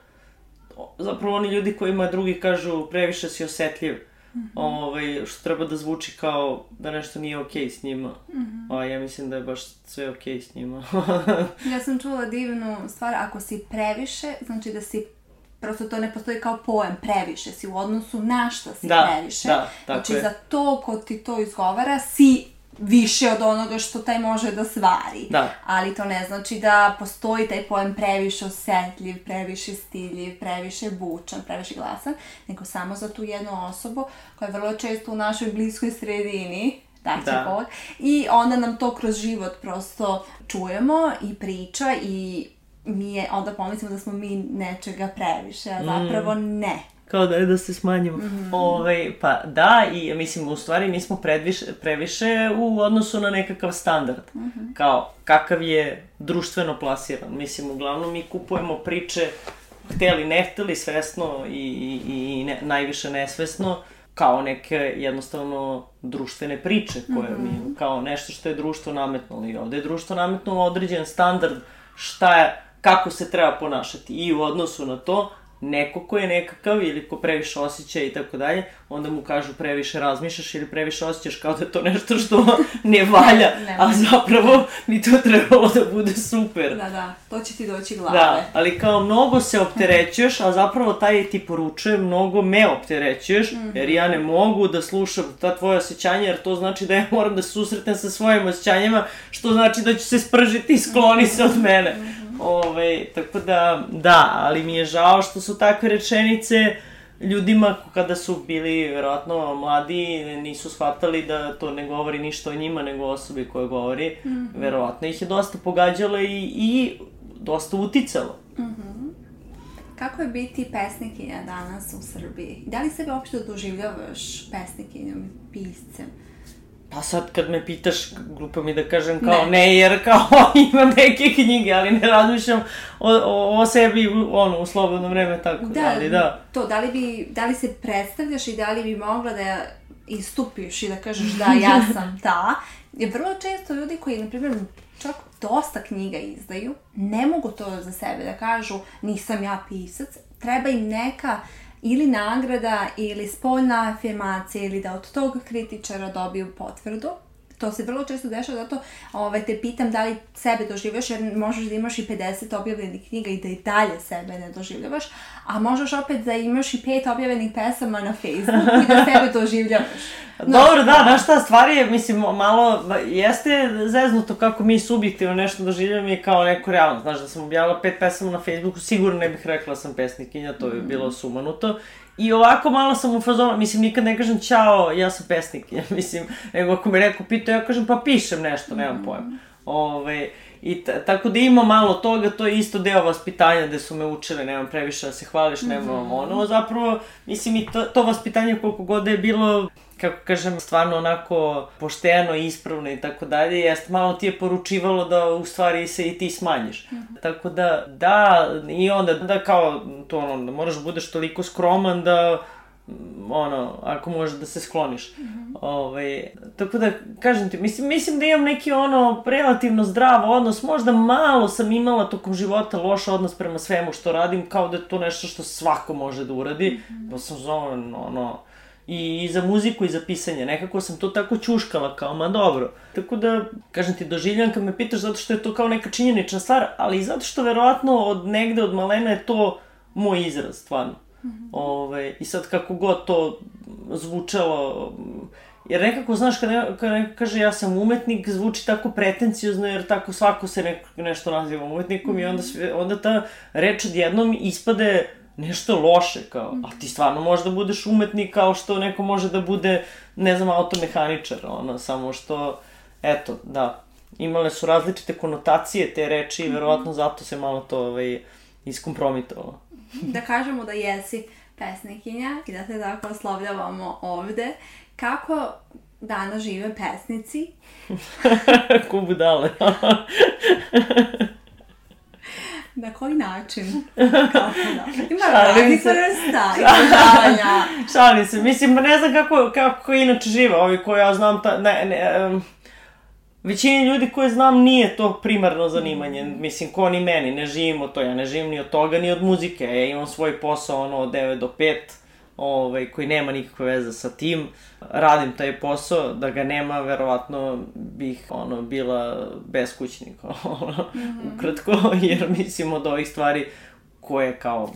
zapravo oni ljudi kojima drugi kažu previše si osetljiv. Mm -hmm. ovaj, što treba da zvuči kao da nešto nije okej okay s njima. Mm -hmm. A ja mislim da je baš sve okej okay s njima. ja sam čula divnu stvar, ako si previše, znači da si prosto to ne postoji kao poem, previše si u odnosu na šta si da, previše. Da, tako znači je. za to ko ti to izgovara si više od onoga što taj može da stvari. Da. Ali to ne znači da postoji taj pojem previše osetljiv, previše stiljiv, previše bučan, previše glasan, nego samo za tu jednu osobu koja je vrlo često u našoj bliskoj sredini, da. Povod, i onda nam to kroz život prosto čujemo i priča i mi je, onda pomislimo da smo mi nečega previše, a zapravo mm. ne kao da da se smanjimo. Mm -hmm. Ove, ovaj, pa da, i mislim, u stvari mi smo predviše, previše u odnosu na nekakav standard. Mm -hmm. Kao, kakav je društveno plasiran. Mislim, uglavnom mi kupujemo priče, hteli, ne hteli, svesno i, i, i ne, najviše nesvesno, kao neke jednostavno društvene priče koje mm -hmm. mi, kao nešto što je društvo nametnulo i ovde je društvo nametnulo određen standard šta je, kako se treba ponašati i u odnosu na to neko ko je nekakav ili ko previše osjeća i tako dalje, onda mu kažu previše razmišljaš ili previše osjećaš kao da je to nešto što ne valja, a zapravo bi to trebalo da bude super. Da, da, to će ti doći glave. Da, ali kao mnogo se opterećuješ, a zapravo taj ti poručuje mnogo me opterećuješ, mm -hmm. jer ja ne mogu da slušam ta tvoja osjećanja, jer to znači da ja moram da susretnem sa svojim osjećanjima, što znači da ću se spržiti i skloni se od mene. Mm -hmm. Ove, tako da, da, ali mi je žao što su takve rečenice ljudima kada su bili verovatno mladi nisu shvatali da to ne govori ništa o njima nego o osobi koja govori. Mm -hmm. Verovatno ih je dosta pogađalo i, i dosta uticalo. Mm -hmm. Kako je biti pesnikinja danas u Srbiji? Da li sebe uopšte doživljavaš pesnikinjom i piscem? Pa sad kad me pitaš, glupo mi da kažem kao ne, ne jer kao imam neke knjige, ali ne razmišljam o, o, o sebi ono, u slobodno vreme tako, da, ali da. To, da li, bi, da li se predstavljaš i da li bi mogla da istupiš i da kažeš da ja sam ta, jer vrlo često ljudi koji, na primjer, čak dosta knjiga izdaju, ne mogu to za sebe da kažu nisam ja pisac, treba im neka ili nagrada ili spoljna afirmacija ili da od tog kritičara dobiju potvrdu to se vrlo često dešava, zato ovaj, te pitam da li sebe doživljaš, jer možeš da imaš i 50 objavljenih knjiga i da i dalje sebe ne doživljavaš, a možeš opet da imaš i pet objavljenih pesama na Facebooku i da sebe doživljavaš. No, Dobro, da, znaš šta, stvari je, mislim, malo, jeste zeznuto kako mi subjektivno nešto doživljamo i kao neko realno. Znaš, da sam objavila pet pesama na Facebooku, sigurno ne bih rekla da sam pesnikinja, to bi bilo sumanuto. I ovako malo sam u fazonu, mislim, nikad ne kažem čao, ja sam pesnik, ja, mislim, nego ako me neko pita, ja kažem pa pišem nešto, nemam pojma. Ove, I tako da ima malo toga, to je isto deo vaspitanja gde su me učili, nemam previše da se hvališ, nemam mm -hmm. ono, zapravo, mislim i to, to vaspitanje koliko god da je bilo kako kažem, stvarno onako pošteno, ispravno i tako dalje, jeste malo ti je poručivalo da u stvari se i ti smanjiš. Mm -hmm. Tako da, da, i onda da kao, to ono, da moraš da budeš toliko skroman da ono, ako možeš da se skloniš. Mm -hmm. Ove, ovaj, tako da, kažem ti, mislim, mislim da imam neki ono relativno zdrav odnos, možda malo sam imala tokom života loš odnos prema svemu što radim, kao da je to nešto što svako može da uradi, mm -hmm. pa sam zove, ono, i, i za muziku i za pisanje. Nekako sam to tako čuškala kao, ma dobro. Tako da, kažem ti, doživljam kad me pitaš zato što je to kao neka činjenična stvar, ali i zato što verovatno od negde, od malena je to moj izraz, stvarno. Mm -hmm. Ove, I sad kako god to zvučalo, jer nekako, znaš, kad, ne, kad neko kaže ja sam umetnik, zvuči tako pretenciozno, jer tako svako se neko, nešto naziva umetnikom mm -hmm. i onda, sve, onda ta reč odjednom ispade nešto loše, kao, a ti stvarno možeš da budeš umetnik kao što neko može da bude, ne znam, automehaničar, ono, samo što, eto, da, imale su različite konotacije te reči i verovatno zato se malo to ovaj, iskompromitovalo. Da kažemo da jesi pesnikinja i da te tako oslovljavamo ovde. Kako danas žive pesnici? Ko budale. Na koji način? Kako da? Ima raznih vrsta izražavanja. Šalim se. Mislim, ne znam kako, kako inače žive ovi koji ja znam, ta, ne, ne, um, većini ljudi koje znam nije to primarno zanimanje. Mislim, ko ni meni, ne živimo to. Ja ne živim ni od toga, ni od muzike. Ja imam svoj posao, ono, od 9 do 5 ovaj, koji nema nikakve veze sa tim. Radim taj posao, da ga nema, verovatno bih ono, bila beskućnik, ono, mm -hmm. ukratko, jer mislim od ovih stvari koje kao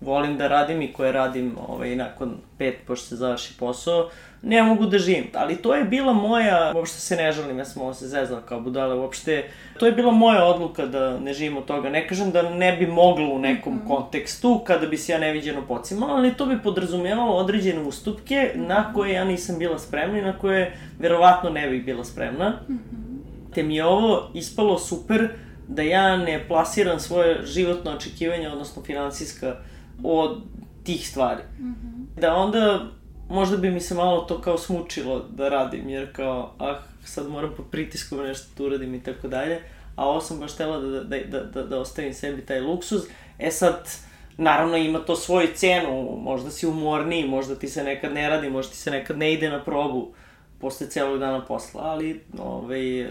volim da radim i koje radim ovaj, nakon pet, pošto se završi posao, ne mogu da živim. Ali to je bila moja, uopšte se ne žalim, ja sam ovo se zezala kao budale, uopšte, to je bila moja odluka da ne živim od toga. Ne kažem da ne bi moglo u nekom mm -hmm. kontekstu, kada bi se ja neviđeno pocimala, ali to bi podrazumijevalo određene ustupke na koje ja nisam bila spremna i na koje verovatno ne bih bila spremna. Mm -hmm. Te mi je ovo ispalo super da ja ne plasiram svoje životno očekivanje, odnosno finansijska, od tih stvari. Mm -hmm. Da onda možda bi mi se malo to kao smučilo da radim, jer kao, ah, sad moram pod pritiskom nešto da uradim i tako dalje, a ovo sam baš htela da, da, da, da, da ostavim sebi taj luksuz. E sad, naravno ima to svoju cenu, možda si umorniji, možda ti se nekad ne radi, možda ti se nekad ne ide na probu posle celog dana posla, ali, ovaj,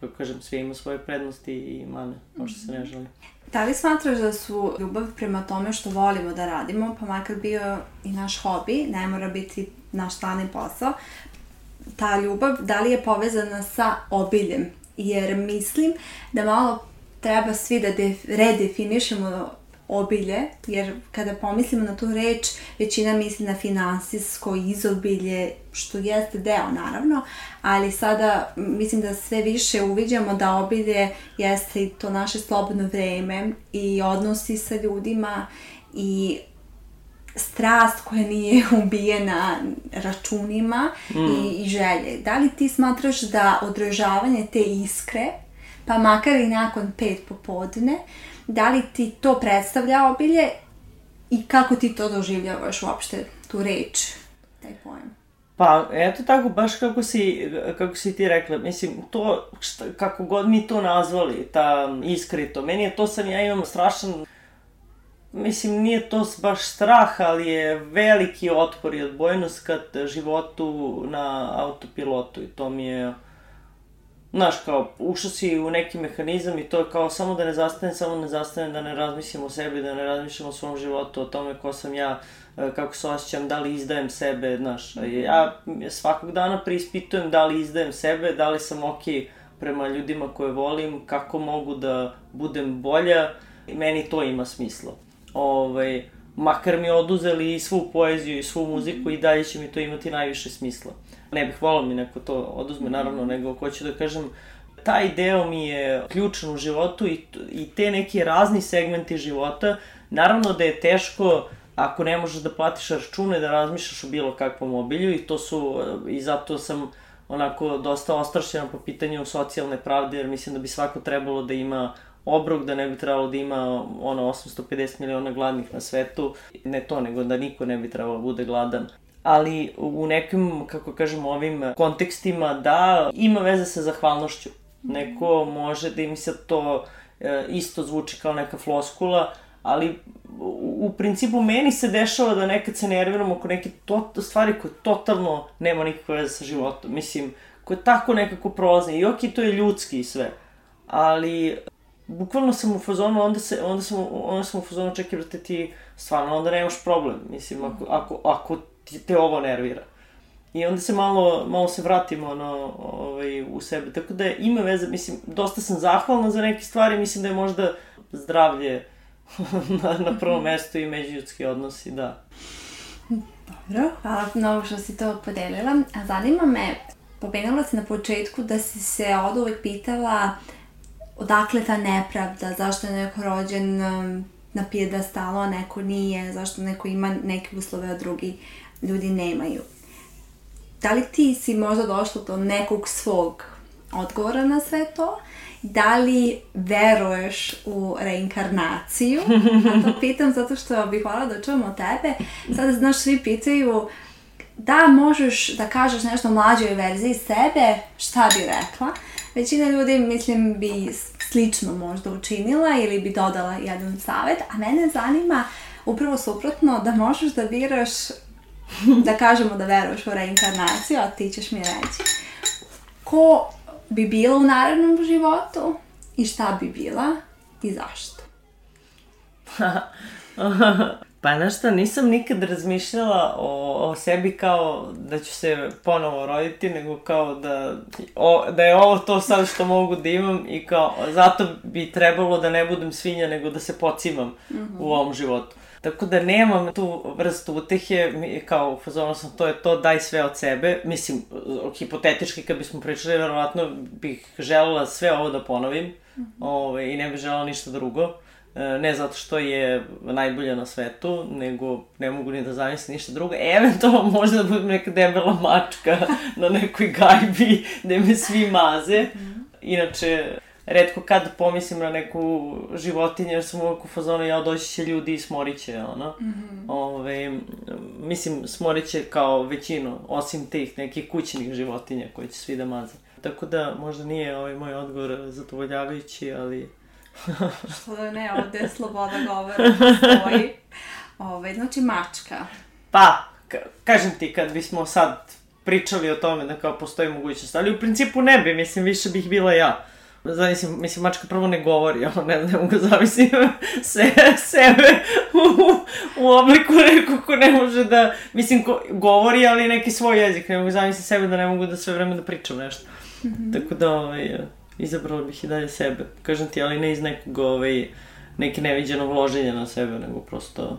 kako kažem, sve ima svoje prednosti i mane, možda se ne želi. Da li smatraš da su ljubav prema tome što volimo da radimo, pa makar bio i naš hobi, ne mora biti naš stalni posao, ta ljubav, da li je povezana sa obiljem? Jer mislim da malo treba svi da redefinišemo obilje, jer kada pomislimo na tu reč, većina misli na finansijsko izobilje, što jeste deo naravno, ali sada mislim da sve više uviđamo da obilje jeste i to naše slobodno vreme i odnosi sa ljudima i strast koja nije ubijena računima mm. i, i želje. Da li ti smatraš da održavanje te iskre, pa makar i nakon pet popodne, da li ti to predstavlja obilje i kako ti to doživljavaš uopšte, tu reč, taj pojam? Pa, eto tako, baš kako si, kako si ti rekla, mislim, to, šta, kako god mi to nazvali, ta iskrito, meni je to sam, ja imam strašan, mislim, nije to baš strah, ali je veliki otpor i odbojnost kad životu na autopilotu i to mi je, Znaš, kao, ušao si u neki mehanizam i to je kao samo da ne zastane, samo ne zastane, da ne razmišljam o sebi, da ne razmišljam o svom životu, o tome ko sam ja, e, kako se osjećam, da li izdajem sebe, znaš. Ja svakog dana preispitujem da li izdajem sebe, da li sam okej okay prema ljudima koje volim, kako mogu da budem bolja, meni to ima smisla. Ovaj, makar mi oduzeli i svu poeziju i svu muziku i dalje će mi to imati najviše smisla. Ne bih volao mi neko to oduzme, naravno, nego hoću da kažem, taj deo mi je ključan u životu i, i te neki razni segmenti života. Naravno da je teško ako ne možeš da platiš račune, da razmišljaš o bilo kakvom obilju i to su, i zato sam onako dosta ostrašćena po pitanju socijalne pravde, jer mislim da bi svako trebalo da ima obrok, da ne bi trebalo da ima ono 850 miliona gladnih na svetu, ne to, nego da niko ne bi trebalo da bude gladan. Ali u nekim, kako kažemo, ovim kontekstima da ima veze sa zahvalnošću. Neko može da im se to e, isto zvuči kao neka floskula, ali u, principu meni se dešava da nekad se nerviram oko neke to, stvari koje totalno nema nikakve veze sa životom. Mislim, koje tako nekako prolazne. I okej, to je ljudski i sve. Ali bukvalno sam u fazonu, onda, se, onda, sam, onda sam u fazonu čekaj, brate, ti stvarno onda nemaš problem, mislim, ako, ako, ako te ovo nervira. I onda se malo, malo se vratimo ono, ovaj, u sebe. Tako da ima veze, mislim, dosta sam zahvalna za neke stvari, mislim da je možda zdravlje na, na prvom mestu i međuljudski odnosi, da. Dobro, hvala mnogo što si to podelila. A zanima me, pomenula si na početku da si se od uvek pitala odakle ta nepravda, zašto je neko rođen um, na pijedestalu, a neko nije, zašto neko ima neke uslove, a drugi ljudi nemaju. Da li ti si možda došla do nekog svog odgovora na sve to? Da li veruješ u reinkarnaciju? A to pitam zato što bih hvala da čujem od tebe. Sada, znaš, svi pitaju da možeš da kažeš nešto mlađoj verziji sebe, šta bi rekla? Većina ljudi, mislim, bi slično možda učinila ili bi dodala jedan savjet, a mene zanima upravo suprotno da možeš da biraš, da kažemo da veruješ u reinkarnaciju, a ti ćeš mi reći, ko bi bila u narednom životu i šta bi bila i zašto. Pa znaš šta, nisam nikad razmišljala o, o sebi kao da ću se ponovo roditi, nego kao da, o, da je ovo to sad što mogu da imam i kao zato bi trebalo da ne budem svinja, nego da se pocimam mm -hmm. u ovom životu. Tako da nemam tu vrstu utehe, kao fazonu sam to je to, daj sve od sebe. Mislim, hipotetički kad bismo pričali, verovatno bih želela sve ovo da ponovim mm -hmm. ove, ovaj, i ne bih želela ništa drugo. E, ne zato što je najbolja na svetu, nego ne mogu ni da zamislim ništa drugo. Eventualno možda da budem neka debela mačka na nekoj gajbi gde me svi maze. Inače, redko kad pomislim na neku životinju, jer sam uvijek u fazonu, ja doći će ljudi i smorit će, ono. Mm -hmm. Ove, mislim, smorit će kao većinu, osim tih nekih kućnih životinja koje će svi da maze. Tako da, možda nije ovaj moj odgovor zadovoljavajući, ali Što da ne, ovde je sloboda govora stoji. Ove, znači mačka. Pa, kažem ti, kad bismo sad pričali o tome da kao postoji mogućnost, ali u principu ne bi, mislim, više bih bila ja. Zavislim, mislim, mačka prvo ne govori, ono, ne, ne mogu zamislim se, sebe u, u obliku nekog ko ne može da, mislim, ko, govori, ali neki svoj jezik, ne mogu zamisliti sebe da ne mogu da sve vreme da pričam nešto. Mm -hmm. Tako da, ovaj, izabrala bih i dalje sebe. Kažem ti, ali ne iz nekog, ovaj, neke neviđenog loženja na sebe, nego prosto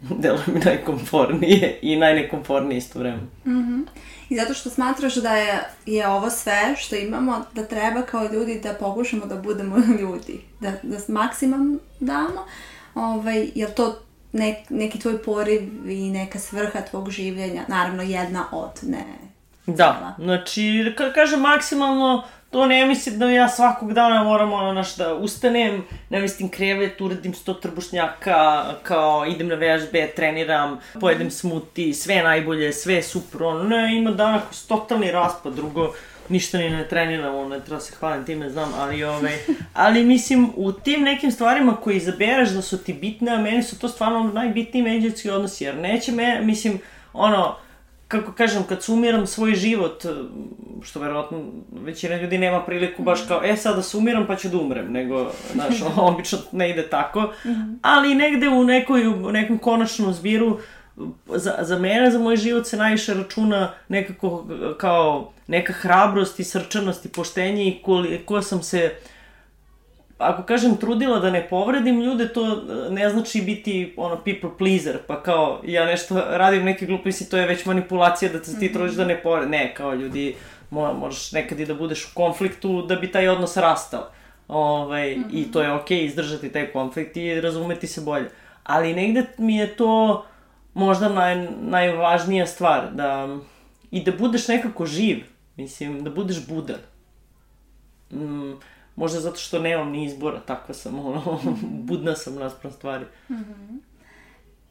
delo mi najkomfornije i najnekomfornije isto vreme. Mm -hmm. I zato što smatraš da je, je ovo sve što imamo, da treba kao ljudi da pokušamo da budemo ljudi, da, da maksimum damo, ovaj, je to nek, neki tvoj poriv i neka svrha tvog življenja, naravno jedna od, ne Da, znači, ka kažem maksimalno, to ne mislim da ja svakog dana moram ono naš da ustanem, namestim krevet, uradim sto trbušnjaka, kao idem na vežbe, treniram, pojedem smuti, sve najbolje, sve super, ono, ne, ima dana koji su totalni raspad, drugo, ništa ni ne treniram, ono, ne treba se hvalim time, znam, ali ove, ovaj, ali mislim, u tim nekim stvarima koji izabereš da su ti bitne, a meni su to stvarno najbitniji međuljudski odnosi, jer neće me, mislim, ono, kako kažem, kad sumiram svoj život, što verovatno većina ljudi nema priliku baš kao, e sada sumiram pa ću da umrem, nego, znaš, obično ne ide tako, ali negde u, nekoj, u nekom konačnom zbiru, za, za mene, za moj život se najviše računa nekako kao neka hrabrost i srčanost i poštenje i koliko sam se uh, ako kažem trudila da ne povredim ljude, to e, ne znači biti ono people pleaser, pa kao ja nešto radim neke gluposti, to je već manipulacija da se ti mhm. trudiš da ne povredim. Ne, kao ljudi, mo, možeš nekad i da budeš u konfliktu da bi taj odnos rastao. Ovaj, mm -hmm. I to je okej okay, izdržati taj konflikt i razumeti se bolje. Ali negde mi je to možda naj, najvažnija stvar, da i da budeš nekako živ, mislim, da budeš budan. Mm, Možda zato što nemam ni izbora, takva sam, ono, budna sam naspram stvari. Mm -hmm.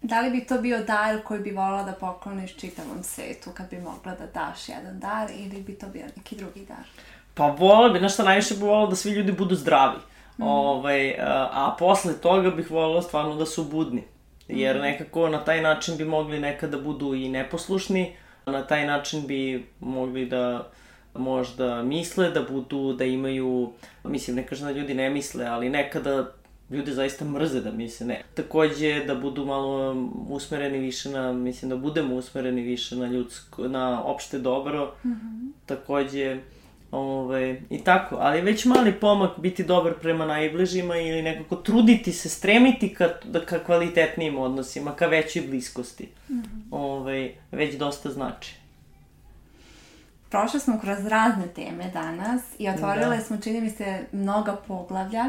Da li bi to bio dar koji bi volila da pokloniš čitavom svetu kad bi mogla da daš jedan dar ili bi to bio neki drugi dar? Pa volila bi, znaš šta, najviše bi volila da svi ljudi budu zdravi. Mm. Ovaj, a, a posle toga bih volila stvarno da su budni. Jer mm. nekako na taj način bi mogli nekada budu i neposlušni, na taj način bi mogli da možda misle, da budu, da imaju, mislim, ne kažem da ljudi ne misle, ali nekada ljudi zaista mrze da misle, ne. Takođe da budu malo usmereni više na, mislim da budemo usmereni više na ljudsko, na opšte dobro. Mm -hmm. Takođe, Ove, I tako, ali već mali pomak biti dobar prema najbližima ili nekako truditi se, stremiti ka, da, ka kvalitetnijim odnosima, ka većoj bliskosti. Mm -hmm. Ove, već dosta znači prošli smo kroz razne teme danas i otvorile da. smo, čini mi se, mnoga poglavlja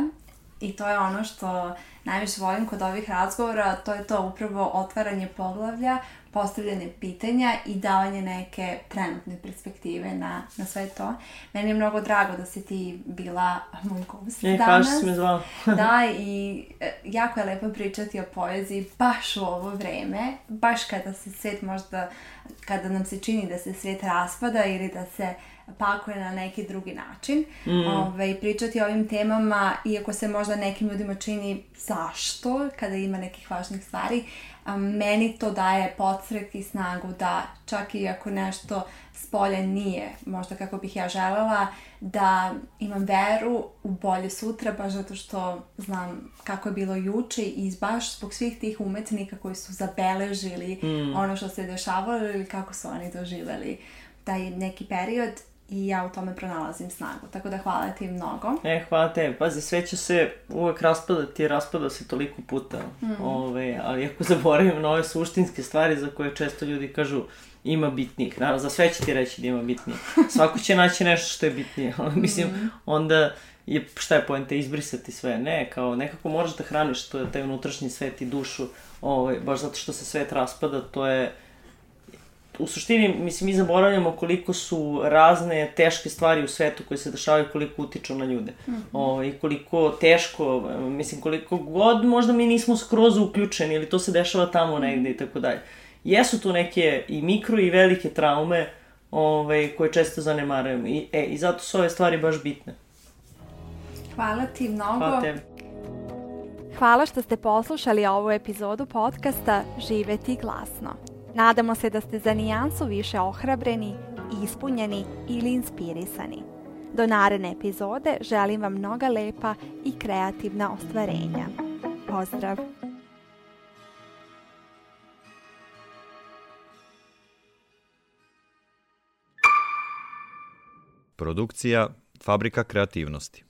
i to je ono što najviše volim kod ovih razgovora, to je to upravo otvaranje poglavlja, postavljanje pitanja i davanje neke trenutne perspektive na, na sve to. Meni je mnogo drago da si ti bila moj gost e, danas. E, si me zvala. da, i e, jako je lepo pričati o poeziji baš u ovo vreme, baš kada se svet možda, kada nam se čini da se svet raspada ili da se pakuje na neki drugi način. Mm. Ove, ovaj, pričati o ovim temama, iako se možda nekim ljudima čini zašto, kada ima nekih važnih stvari, meni to daje podsrek i snagu da čak i ako nešto s polja nije možda kako bih ja želela, da imam veru u bolje sutra, baš zato što znam kako je bilo juče i baš zbog svih tih umetnika koji su zabeležili mm. ono što se dešavalo ili kako su oni doživeli taj neki period i ja u tome pronalazim snagu. Tako da hvala ti mnogo. E, hvala te. Pazi, sve će se uvek raspadati, raspada se toliko puta. Mm. Ove, ali ako zaboravim na ove suštinske stvari za koje često ljudi kažu ima bitnijih. Naravno, za sve će ti reći da ima bitnijih. Svako će naći nešto što je bitnije. Mislim, mm. onda je, šta je pojenta, izbrisati sve. Ne, kao nekako moraš da hraniš to, taj unutrašnji svet i dušu, ovaj, baš zato što se svet raspada, to je u suštini, mislim, mi zaboravljamo koliko su razne teške stvari u svetu koje se dešavaju, koliko utiču na ljude. Mm -hmm. o, I koliko teško, mislim, koliko god možda mi nismo skroz uključeni ili to se dešava tamo negde i tako dalje. Jesu tu neke i mikro i velike traume ovaj, koje često zanemarujemo. I, e, I zato su ove stvari baš bitne. Hvala ti mnogo. Hvala tebi. Hvala što ste poslušali ovu epizodu podcasta Živeti glasno. Nadamo se da ste za nijansu više ohrabreni, ispunjeni ili inspirisani. Do naredne epizode želim vam mnoga lepa i kreativna ostvarenja. Pozdrav! Produkcija Fabrika kreativnosti